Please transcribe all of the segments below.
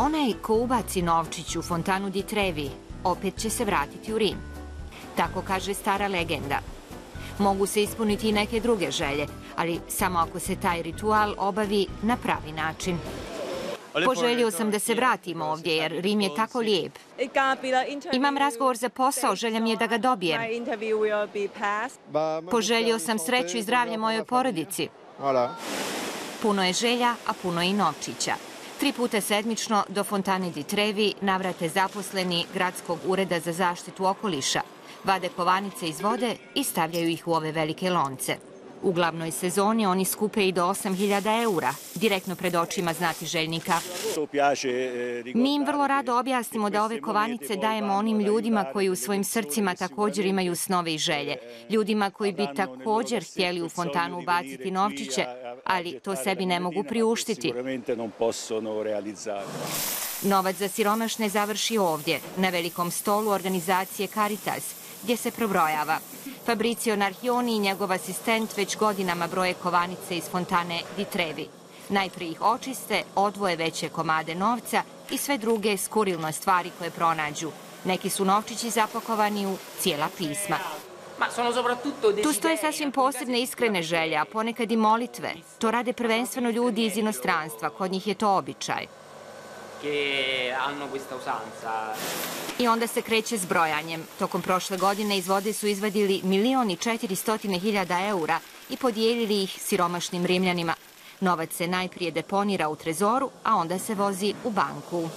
Onaj ko ubaci novčić u fontanu di Trevi, opet će se vratiti u Rim. Tako kaže stara legenda. Mogu se ispuniti i neke druge želje, ali samo ako se taj ritual obavi na pravi način. Poželio sam da se vratim ovdje jer Rim je tako lijep. Imam razgovor za posao, želja mi je da ga dobijem. Poželio sam sreću i zdravlje mojoj porodici. Puno je želja, a puno i novčića. Tri puta sedmično do Fontane di Trevi navrate zaposleni Gradskog ureda za zaštitu okoliša, vade kovanice iz vode i stavljaju ih u ove velike lonce. U glavnoj sezoni oni skupe i do 8000 eura, direktno pred očima znati željnika. Mi im vrlo rado objasnimo da ove kovanice dajemo onim ljudima koji u svojim srcima također imaju snove i želje. Ljudima koji bi također htjeli u fontanu ubaciti novčiće, ali to sebi ne mogu priuštiti. Novac za siromašne završi ovdje, na velikom stolu organizacije Caritas, gdje se probrojava. Fabricio Narhioni i njegov asistent već godinama broje kovanice iz fontane Di Trevi. Najprije ih očiste, odvoje veće komade novca i sve druge skurilne stvari koje pronađu. Neki su novčići zapakovani u cijela pisma. Tu stoje sasvim posebne iskrene želje, a ponekad i molitve. To rade prvenstveno ljudi iz inostranstva, kod njih je to običaj che hanno questa usanza. I onda se kreće s brojanjem. Tokom prošle godine iz vode su izvadili milioni četiri hiljada eura i podijelili ih siromašnim rimljanima. Novac se najprije deponira u trezoru, a onda se vozi u banku.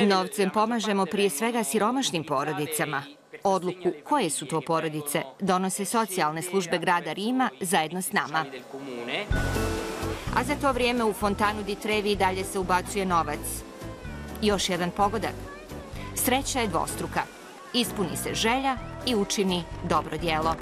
Novcem pomažemo prije svega siromašnim porodicama. Odluku koje su to porodice donose socijalne službe grada Rima zajedno s nama. A za to vrijeme u fontanu di Trevi dalje se ubacuje novac. Još jedan pogodak. Sreća je dvostruka. Ispuni se želja i učini dobro dijelo.